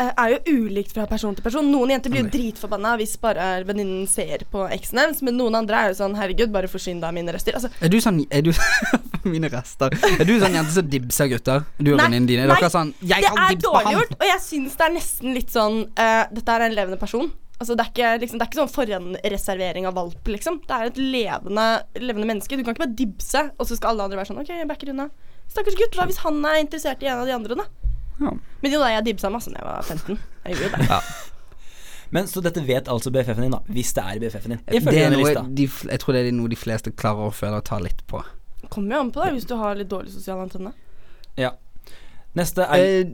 eh, er jo ulikt fra person til person. Noen jenter blir jo dritforbanna hvis bare venninnen ser på eksen hennes, men noen andre er jo sånn herregud, bare forsyn deg av mine rester. Altså, Er du sånn Er du Mine rester. Er du sånn jente som dibser gutter? Du og venninnene dine? Er dere sånn Jeg det kan er dibse på dårlig gjort, og jeg syns det er nesten litt sånn uh, Dette er en levende person. Altså, det, er ikke, liksom, det er ikke sånn forhåndsreservering av valp, liksom. Det er et levende, levende menneske. Du kan ikke bare dibse, og så skal alle andre være sånn OK, jeg backer unna. Stakkars gutt, hva hvis han er interessert i en av de andre, da? Ja. Men jo da, jeg dibsa masse da jeg var 15. Jeg gjorde det. Men Så dette vet altså BFF-en din, da. Hvis det er BFF-en din. Det er noe, de, jeg tror det er noe de fleste klarer å føle og ta litt på. Kommer jo an på deg hvis du har litt dårlig sosial antenne. Ja. Neste er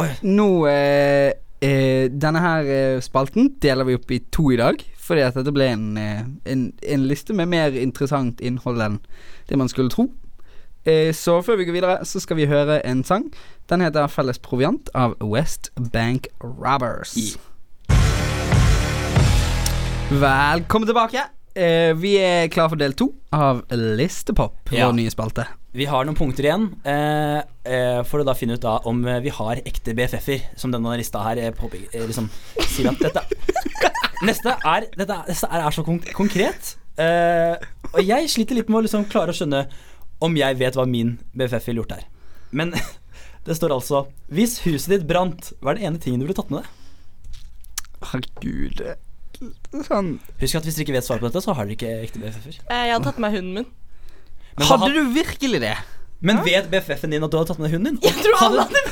Eh, nå eh, eh, Denne her eh, spalten deler vi opp i to i dag. Fordi at dette ble en, eh, en, en liste med mer interessant innhold enn det man skulle tro. Eh, så før vi går videre, så skal vi høre en sang. Den heter 'Felles proviant' av West Bank Robbers. Velkommen tilbake. Eh, vi er klar for del to av Listepop, Ja. vår nye spalte. Vi har noen punkter igjen eh, eh, for å da finne ut da om eh, vi har ekte BFF-er, som denne lista her eh, eh, liksom sier at dette Neste er Dette er, dette er så konk konkret. Eh, og jeg sliter litt med å liksom klare å skjønne om jeg vet hva min BFF ville gjort her. Men det står altså Hvis huset ditt brant, hva er den ene tingen du ville tatt med deg? Herregud. Sånn Husk at hvis dere ikke vet svaret på dette, så har dere ikke ekte BFF-er. Eh, jeg hadde tatt med hunden min. Men, Hadde had- du virkelig det? men vet BFF-en din at du hadde tatt med hunden din? Jeg tror alle hadde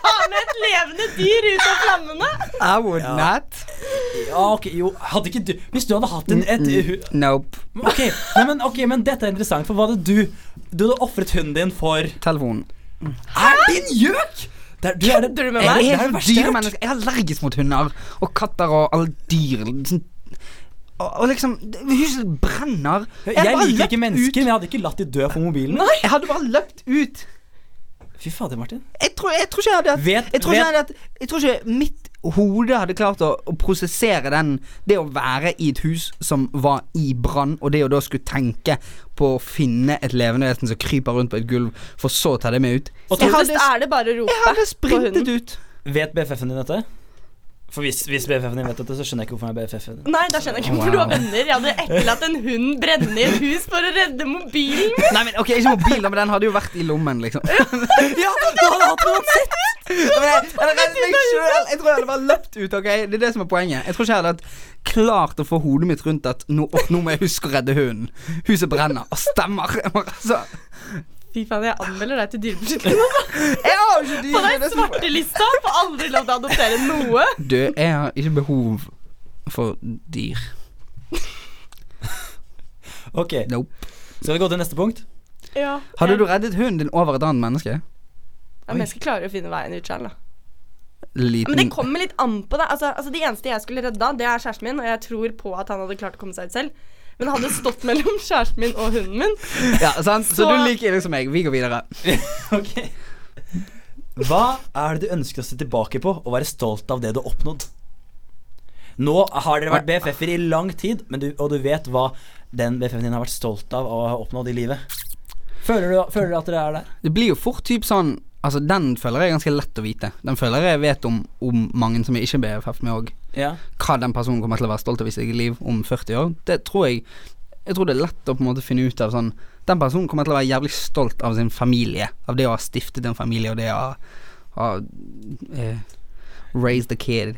Ta med et levende dyr ut av flammene. I would Ja. not. Ja, ok, jo Hadde ikke du Hvis du hadde hatt en, et uh, Nope. Ok, nei, men, ok, men dette er interessant, for hva hadde du Du hadde ofret hunden din for Telefonen. Er din gjøk?! Det du er det, Kødder du med Jeg er er er allergisk mot hunder og katter og alle dyr. Sånn, og, liksom Huset brenner. Jeg, jeg liker ikke mennesker, ut. men jeg hadde ikke latt de dø for mobilen. Nei, Jeg hadde bare løpt ut. Fy fader, Martin. Jeg tror, jeg tror ikke jeg hadde hatt Vet- jeg, tror ikke jeg, hadde jeg tror ikke mitt hode hadde klart å, å prosessere den Det å være i et hus som var i brann, og det å da skulle tenke på å finne et levende vesen som kryper rundt på et gulv, for så å ta det med ut. Og Jeg hadde, er det bare å jeg hadde sprintet ut. Vet BFF-en din dette? For hvis, hvis BFF-en din vet dette, så skjønner jeg ikke hvorfor han er BFF-en din. Nei, da skjønner jeg ikke hvorfor du har venner. Jeg hadde etterlatt en hund brenne i et hus for å redde mobilen min. Nei, men ok, Ikke mobilen, men den hadde jo vært i lommen, liksom. Ja, du hadde hatt noe uansett! Jeg, jeg, jeg tror jeg hadde bare løpt ut. ok Det er det som er poenget. Jeg tror ikke jeg hadde klart å få hodet mitt rundt at nå, nå må jeg huske å redde hunden. Huset brenner. Og stemmer. Jeg må- Altså, Fy faen, jeg anmelder deg til Dyrebeskyttelsen. jeg har ikke dyr. På det den det svartelista får aldri lov til å adoptere noe. Du, jeg har ikke behov for dyr. Ok, Nope. skal vi gå til neste punkt? Ja, Hadde du reddet hunden din over et annet menneske? ja, Mennesker klarer å finne veien ut selv, da. Liten Men det kommer litt an på det. Altså, altså De eneste jeg skulle redda, det er kjæresten min, og jeg tror på at han hadde klart å komme seg ut selv. Men hadde stått mellom kjæresten min og hunden min. Ja, sant? Så, Så- du liker liksom meg. Vi går videre. Ok Hva er det du ønsker å se tilbake på og være stolt av det du har oppnådd? Nå har dere vært BFF-er i lang tid, men du, og du vet hva den BFF-en din har vært stolt av og har oppnådd i livet. Føler du, føler du at dere er der? Det blir jo fort typ sånn Altså, den føler jeg er ganske lett å vite. Den føler jeg vet om, om mange som jeg ikke er BFF med òg. Ja. Hva den personen kommer til å være stolt av i sitt liv om 40 år. Det tror jeg Jeg tror det er lett å på en måte finne ut av sånn Den personen kommer til å være jævlig stolt av sin familie. Av det å ha stiftet en familie, og det å ha, eh, raised a kid.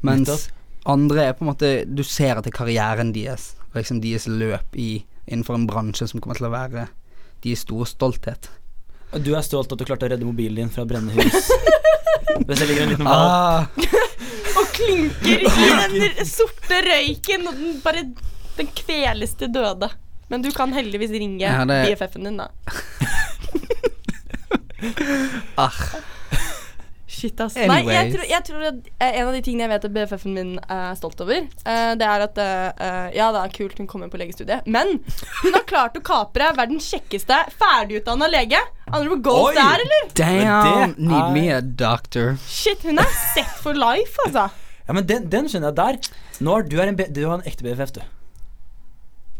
Mens Nettopp. andre er på en måte Du ser at det er karrieren deres, liksom deres løp i innenfor en bransje som kommer til å være deres store stolthet. Du er stolt at du klarte å redde mobilen din fra brennende hus. Hvis det ligger en liten valp Ah, Og klynker i den sorte røyken, og den bare Den kveles til døde. Men du kan heldigvis ringe Ja, det- BFF-en din, da. ah. Shit, ass. Nei, jeg tror, jeg tror at eh, en av de tingene jeg vet at BFF-en min er stolt over, eh, det er at eh, eh, Ja, det er kult hun kommer på legestudiet, men hun har klart å kapre verdens kjekkeste ferdigutdanna lege. Andre på gold Oi! der, eller? Damn, need me a doctor. Shit, hun er set for life, altså. Ja, men den, den skjønner jeg der. Nå er du, er en, du er en ekte BFF, du.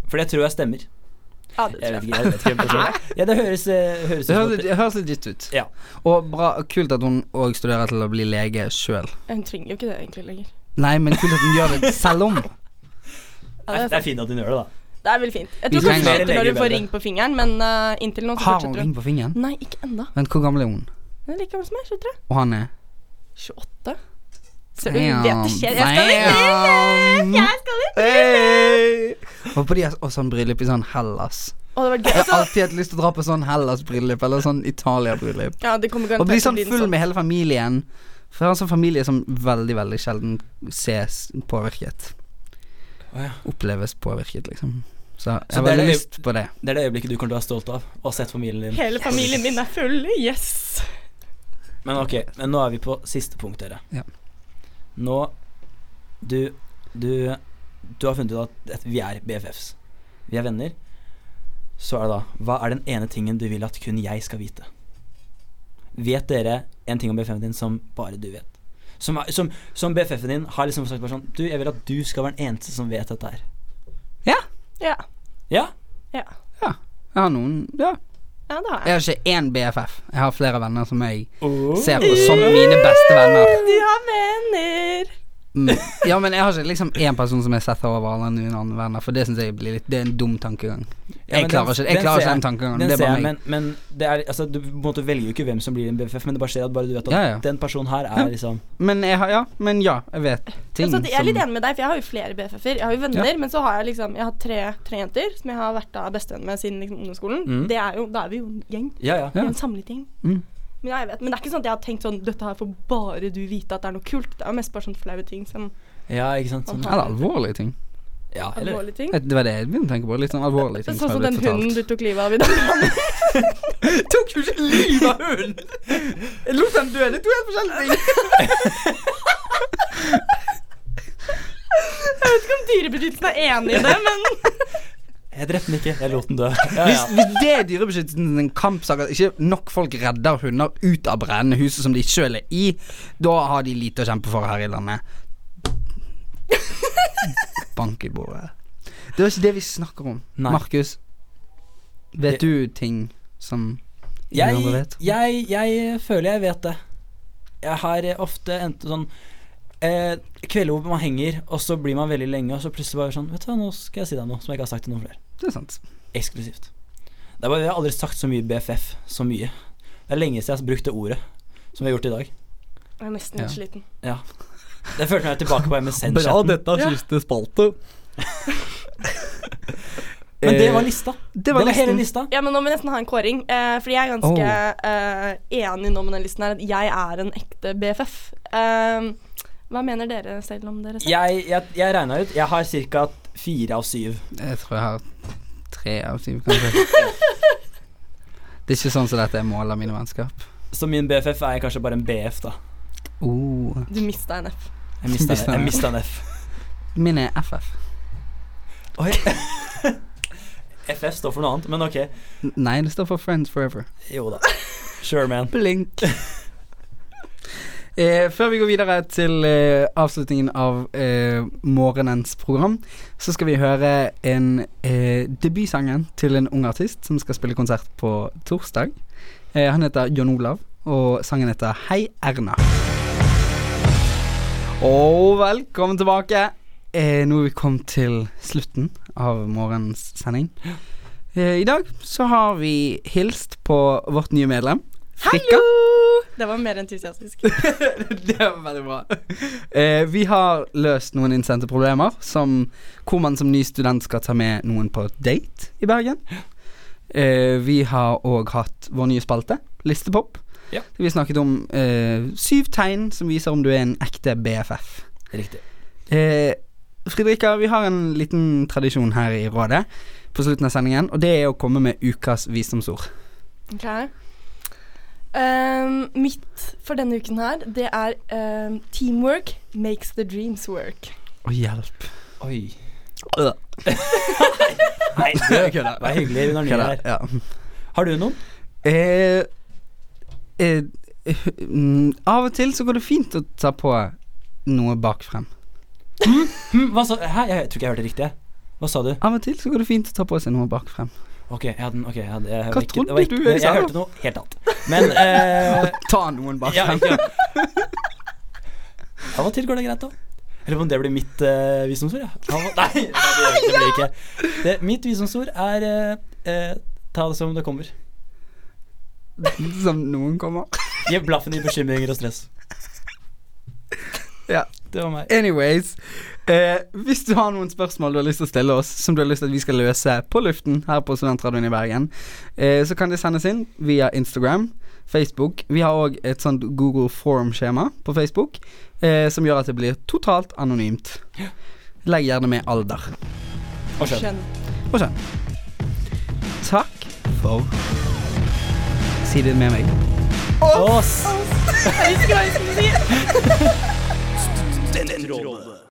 For det tror jeg stemmer. Ja, det Jeg tror vet ikke, jeg vet ikke. Ja, det høres, eh, høres Det høres, det høres litt gitt ut. Ja. Og bra, kult at hun òg studerer til å bli lege sjøl. Hun trenger jo ikke det egentlig lenger. Nei, men kult at hun gjør det selv om. Ja, Det er, det er fint at hun gjør det, da. Det er veldig fint. Jeg tror kanskje det slutter når du får ring på fingeren, men uh, inntil nå så Har hun ring på fingeren? Nei, ikke ennå. Vent, hvor gammel er hun? Hun er like gammel som meg, 23. Og han er 28. Så du vet det skjer. Jeg skal i bryllup! Jeg skal i bryllup! Håper de har også sånn bryllup i sånn Hellas. Oh, det var gøy. Jeg har alltid hatt lyst til å dra på sånn Hellas-bryllup, eller sånn Italia-bryllup. ja, Og bli sånn full med hele familien. For jeg har en sånn familie som veldig, veldig sjelden ses påvirket. Å, ja. Oppleves påvirket, liksom. Så jeg Så har veldig lyst på det. Det er det øyeblikket du kommer til å være stolt av. Og ha sett familien din. Hele familien min er full. Yes. Men ok, men nå er vi på siste punkt, dere. Ja. Nå Du Du Du har funnet ut at, vi er BFFs. Vi er venner. Så er det da Hva er den ene tingen du vil at kun jeg skal vite? Vet dere en ting om BFF-en din som bare du vet? Som, som, som BFF-en din har liksom sagt bare sånn Du, jeg vil at du skal være den eneste som vet dette her. Ja Ja. Ja? Ja. Jeg har noen Ja. Ja, det har Jeg jeg. har ikke én BFF. Jeg har flere venner som jeg ser på som mine beste venner. Du har venner. Mm. Ja, men jeg har ikke liksom én person som jeg setter over enn mine andre venner, for det syns jeg blir litt Det er en dum tankegang. Ja, Jeg klarer den- ikke, jeg den klarer ser ikke den tankegangen. Den Det er bare meg. men, men det er, altså, du på en måte velger jo ikke hvem som blir en BFF, men det bare skjer at bare du vet at Ja, ja. den personen her er Ja. liksom Men jeg ja, men ja, jeg vet ting Altså, jeg er litt enig med deg, for jeg har jo flere BFF-er. Jeg har jo venner, men så har jeg liksom Jeg har tre, tre jenter som jeg har vært bestevenn med siden liksom, ungdomsskolen. Mm. Det er jo, da er vi jo en gjeng. Ja, ja. Er en samlet gjeng. Mm. Men ja, jeg vet Men det er ikke sånn at jeg har tenkt sånn Dette her får bare du vite at det er noe kult. Det er jo mest bare sånn flaue ting som Ja, ikke sant. Sånn. Eller alvorlige ting. Ja, eller alvorlige ting. Det var det jeg begynte å tenke på. Litt sånn alvorlige ting. Sånn som den hunden du tok livet av i dag. tok jo ikke livet av hunden! Jeg lot den dø. Det er to helt forskjellige ting. vet ikke om Dyrebeskyttelsen er enig i det, men Jeg drepte den ikke, jeg lot den dø. Ja, Hvis, ja. hvis det er dyrebeskyttelsens kampsak at ikke nok folk redder hunder ut av brennende huset som de sjøl er i, da har de lite å kjempe for her i landet. Bank i bordet. Det var ikke det vi snakker om. Nei. Markus, vet du ting som ingen Jeg, andre vet? jeg, jeg føler jeg vet det. Jeg har ofte endt sånn eh, Kvelder hvor man henger, og så blir man veldig lenge, og så plutselig bare sånn Vet du hva, nå skal jeg si deg noe som jeg ikke har sagt til noen flere. Det er sant. Eksklusivt. Det er bare, jeg har aldri sagt så mye BFF så mye. Det er lenge siden jeg har brukt det ordet som vi har gjort i dag. jeg er nesten Ja. litt sliten. Ja. Det følte meg tilbake på MSN-chatten. Bra, dette er siste spalte. Men det var lista. Eh, Det var, hele lista. Ja, men nå må vi nesten ha en kåring. Eh, fordi jeg er ganske eh, enig nå med den listen her. At jeg er en ekte BFF. Eh, hva mener dere selv om dere selv? Jeg, jeg, jeg regna ut. Jeg har ca. fire av syv. Jeg tror jeg har tre av syv, kanskje. det er ikke sånn som dette er målet av mine vennskap. Så min BFF er kanskje bare en BF, da. Oh. Du mista en F. Jeg mista jeg en. mista en F. Min er FF. Oi. FF står for noe annet, men ok. Nei, det står for Friends Forever. Jo da. Sure, man. Blink. eh, før vi går videre til eh, avslutningen av eh, morgenens program, så skal vi høre en eh, debutsangen til en ung artist som skal spille konsert på torsdag. Eh, han heter John Olav, og sangen heter Hei Erna. Og velkommen tilbake. Eh, nå er vi kommet til slutten av morgens sending. I dag så har vi hilst på vårt nye medlem. Frikka. Det var mer entusiastisk. det var veldig bra. Eh, vi har løst noen innsendte problemer, som hvor man som ny student skal ta med noen på date i Bergen. Eh, vi har òg hatt vår nye spalte, Listepop. Ja. Vi snakket om eh, syv tegn som viser om du er en ekte BFF. Riktig. Eh, Fridrika, vi har en liten tradisjon her i rådet på slutten av sendingen, og det er å komme med ukas visdomsord. Ok. Ehm, mitt for denne uken her, det er um, Teamwork makes the dreams work. Å, hjelp. Oi. Øh. Nei, du, kødder. vær hyggelig under nye her. Ja. Har du noen? Eh, eh, mm, av og til så går det fint å ta på noe bakfrem. Hm, hva sa Hæ, jeg tror ikke jeg hørte riktig. Hva sa du? Av og til så går det fint å ta på seg noe bakfrem. Ok, jeg hadde, okay, jeg hadde, jeg, Hva ikke, trodde ikke, du jeg jeg, hørte noe helt annet. Men eh, Ta noen ja, bakfrem. ikke, Av og til går det greit, da. Eller om det blir mitt uh, visdomsord, ja. Av Nei, det det blir ikke. Det, mitt visdomsord er eh, eh, ta det som det kommer. Som noen kommer. Gi blaffen i bekymringer og stress. Ja. Det var meg. Anyways. Eh, hvis du har noen spørsmål du har lyst til å stille oss, som du har lyst til at vi skal løse på luften her på Studentradioen i Bergen, eh, så kan det sendes inn via Instagram, Facebook. Vi har òg et sånt Google Form-skjema på Facebook eh, som gjør at det blir totalt anonymt. Legg gjerne med alder. Og. Skjønn. Og kjønn. Takk for Si det med meg. Oss! Jeg ikke hva jeg skulle si.